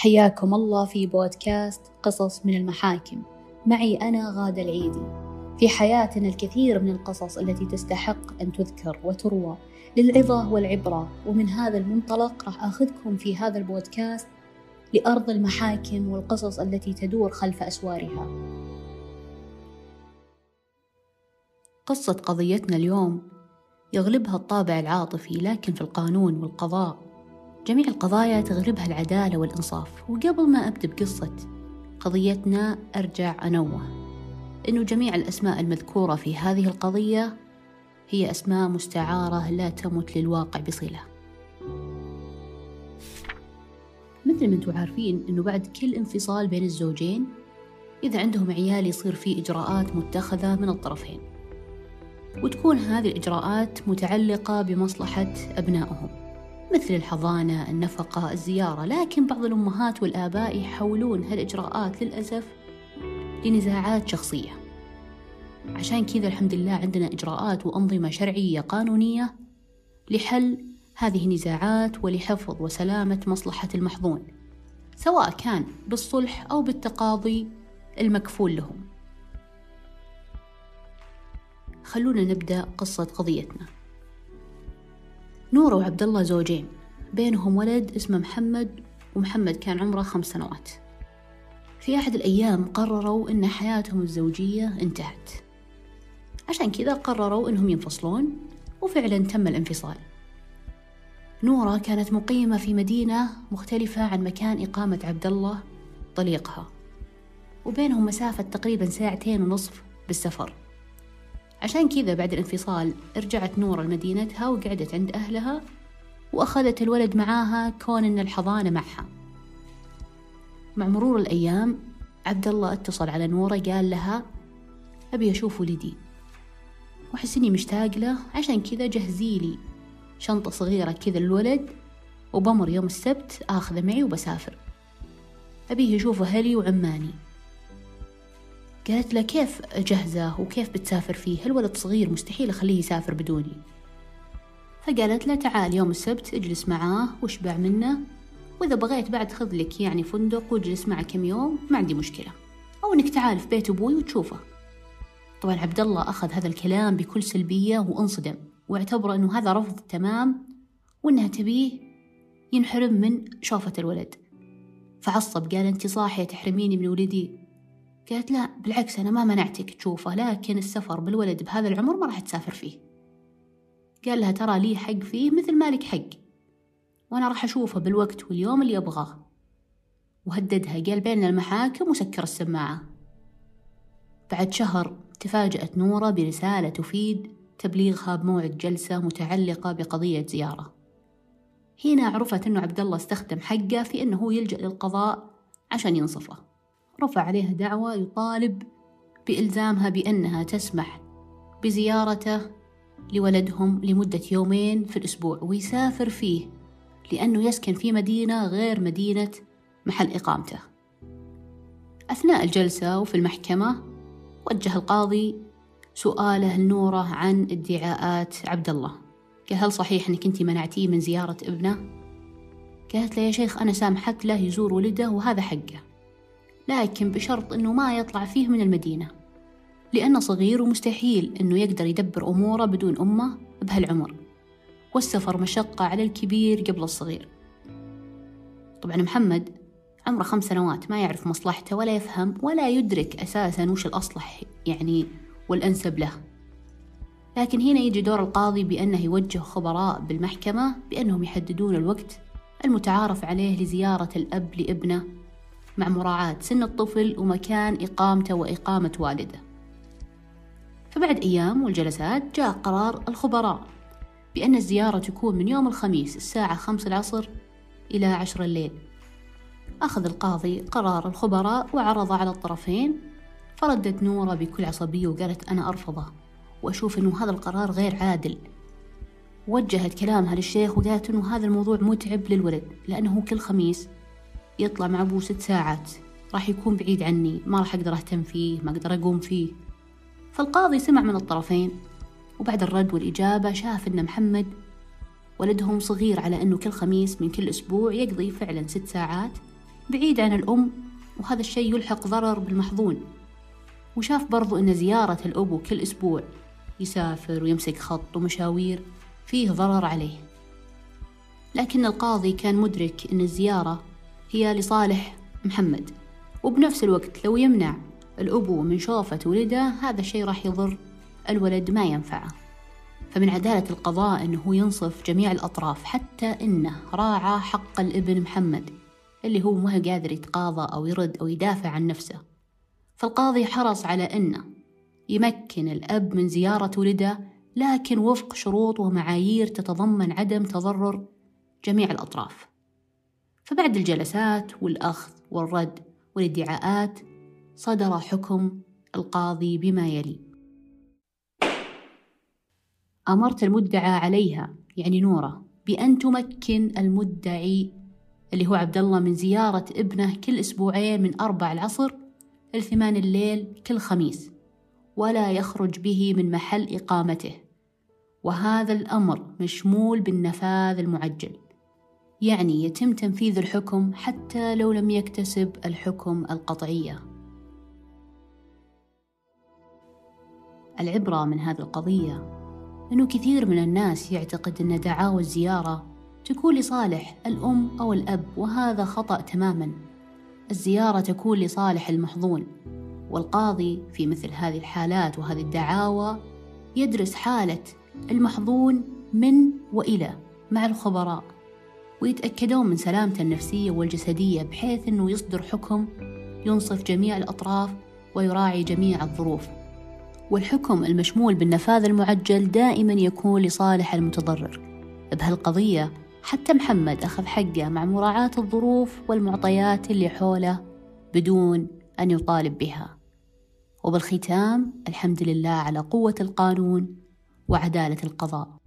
حياكم الله في بودكاست قصص من المحاكم. معي أنا غادة العيدي. في حياتنا الكثير من القصص التي تستحق أن تذكر وتروى للعظة والعبرة. ومن هذا المنطلق راح أخذكم في هذا البودكاست لأرض المحاكم والقصص التي تدور خلف أسوارها. قصة قضيتنا اليوم يغلبها الطابع العاطفي لكن في القانون والقضاء. جميع القضايا تغلبها العدالة والإنصاف. وقبل ما أبدأ بقصة قضيتنا أرجع أنوه أنه جميع الأسماء المذكورة في هذه القضية هي أسماء مستعارة لا تمت للواقع بصلة. مثل ما أنتم عارفين أنه بعد كل انفصال بين الزوجين إذا عندهم عيال يصير في إجراءات متخذة من الطرفين. وتكون هذه الإجراءات متعلقة بمصلحة أبنائهم. مثل الحضانة، النفقة، الزيارة، لكن بعض الأمهات والآباء يحولون هالإجراءات للأسف لنزاعات شخصية. عشان كذا الحمد لله عندنا إجراءات وأنظمة شرعية قانونية لحل هذه النزاعات ولحفظ وسلامة مصلحة المحظون، سواء كان بالصلح أو بالتقاضي المكفول لهم. خلونا نبدأ قصة قضيتنا. نورة وعبد الله زوجين. بينهم ولد اسمه محمد ومحمد كان عمره خمس سنوات. في أحد الأيام قرروا أن حياتهم الزوجية انتهت. عشان كذا قرروا أنهم ينفصلون وفعلا تم الانفصال. نورة كانت مقيمة في مدينة مختلفة عن مكان إقامة عبد الله طليقها. وبينهم مسافة تقريبا ساعتين ونصف بالسفر. عشان كذا بعد الانفصال رجعت نورة لمدينتها وقعدت عند أهلها وأخذت الولد معاها كون إن الحضانة معها. مع مرور الأيام عبد الله اتصل على نورة قال لها أبي أشوف ولدي. وأحس إني مشتاق له عشان كذا جهزي لي شنطة صغيرة كذا للولد وبمر يوم السبت آخذه معي وبسافر. أبيه يشوف أهلي وعماني. قالت له كيف أجهزه وكيف بتسافر فيه؟ الولد صغير مستحيل أخليه يسافر بدوني. فقالت له تعال يوم السبت اجلس معاه واشبع منه وإذا بغيت بعد خذ لك يعني فندق واجلس معه كم يوم ما عندي مشكلة. أو إنك تعال في بيت أبوي وتشوفه. طبعا عبد الله أخذ هذا الكلام بكل سلبية وانصدم واعتبره أنه هذا رفض تمام وأنها تبيه ينحرم من شوفة الولد. فعصب قال أنت صاحية تحرميني من ولدي. قالت لا بالعكس أنا ما منعتك تشوفه لكن السفر بالولد بهذا العمر ما راح تسافر فيه. قال لها ترى لي حق فيه مثل مالك حق. وأنا راح أشوفه بالوقت واليوم اللي أبغاه وهددها قال بيننا المحاكم وسكر السماعة. بعد شهر تفاجأت نورة برسالة تفيد تبليغها بموعد جلسة متعلقة بقضية زيارة. هنا عرفت أنه عبد الله استخدم حقه في أنه يلجأ للقضاء عشان ينصفه. رفع عليها دعوى يطالب بإلزامها بأنها تسمح بزيارته لولدهم لمدة يومين في الأسبوع ويسافر فيه لأنه يسكن في مدينة غير مدينة محل إقامته. أثناء الجلسة وفي المحكمة وجه القاضي سؤاله لنورة عن ادعاءات عبد الله قال هل صحيح أنك أنت منعتيه من زيارة ابنه؟ قالت له يا شيخ أنا سامحت له يزور ولده وهذا حقه. لكن بشرط أنه ما يطلع فيه من المدينة. لأنه صغير ومستحيل أنه يقدر يدبر أموره بدون أمه بهالعمر. والسفر مشقة على الكبير قبل الصغير. طبعا محمد عمره خمس سنوات ما يعرف مصلحته ولا يفهم ولا يدرك أساسا وش الأصلح يعني والأنسب له. لكن هنا يجي دور القاضي بأنه يوجه خبراء بالمحكمة بأنهم يحددون الوقت المتعارف عليه لزيارة الأب لابنه مع مراعاة سن الطفل ومكان إقامته وإقامة والده. فبعد أيام والجلسات جاء قرار الخبراء بأن الزيارة تكون من يوم الخميس الساعة خمس العصر إلى عشر الليل. أخذ القاضي قرار الخبراء وعرض على الطرفين فردت نورة بكل عصبية وقالت أنا أرفضه وأشوف أنه هذا القرار غير عادل. وجهت كلامها للشيخ وقالت أنه هذا الموضوع متعب للولد لأنه كل خميس يطلع مع أبوه ست ساعات. راح يكون بعيد عني ما راح أقدر أهتم فيه ما أقدر أقوم فيه. فالقاضي سمع من الطرفين وبعد الرد والإجابة شاف أن محمد ولدهم صغير على أنه كل خميس من كل أسبوع يقضي فعلا ست ساعات بعيد عن الأم وهذا الشيء يلحق ضرر بالمحظون وشاف برضو أن زيارة الأبو كل أسبوع يسافر ويمسك خط ومشاوير فيه ضرر عليه. لكن القاضي كان مدرك أن الزيارة هي لصالح محمد. وبنفس الوقت لو يمنع الأبو من شوفة ولده هذا الشيء راح يضر الولد ما ينفعه. فمن عدالة القضاء أنه ينصف جميع الأطراف حتى أنه راعى حق الابن محمد اللي هو ما قادر يتقاضى أو يرد أو يدافع عن نفسه. فالقاضي حرص على أنه يمكن الأب من زيارة ولده لكن وفق شروط ومعايير تتضمن عدم تضرر جميع الأطراف. فبعد الجلسات والأخذ والرد والادعاءات صدر حكم القاضي بما يلي. أمرت المدعى عليها يعني نورة بأن تمكن المدعي اللي هو عبد الله من زيارة ابنه كل أسبوعين من أربع العصر لثمان الليل كل خميس ولا يخرج به من محل إقامته. وهذا الأمر مشمول بالنفاذ المعجل. يعني يتم تنفيذ الحكم حتى لو لم يكتسب الحكم القطعية. العبرة من هذه القضية أنه كثير من الناس يعتقد أن دعاوى الزيارة تكون لصالح الأم أو الأب وهذا خطأ تماما. الزيارة تكون لصالح المحظون والقاضي في مثل هذه الحالات وهذه الدعاوى يدرس حالة المحظون من وإلى مع الخبراء. ويتأكدون من سلامته النفسية والجسدية بحيث أنه يصدر حكم ينصف جميع الأطراف ويراعي جميع الظروف. والحكم المشمول بالنفاذ المعجل دائما يكون لصالح المتضرر. بهالقضية حتى محمد أخذ حقه مع مراعاة الظروف والمعطيات اللي حوله بدون أن يطالب بها. وبالختام الحمد لله على قوة القانون وعدالة القضاء.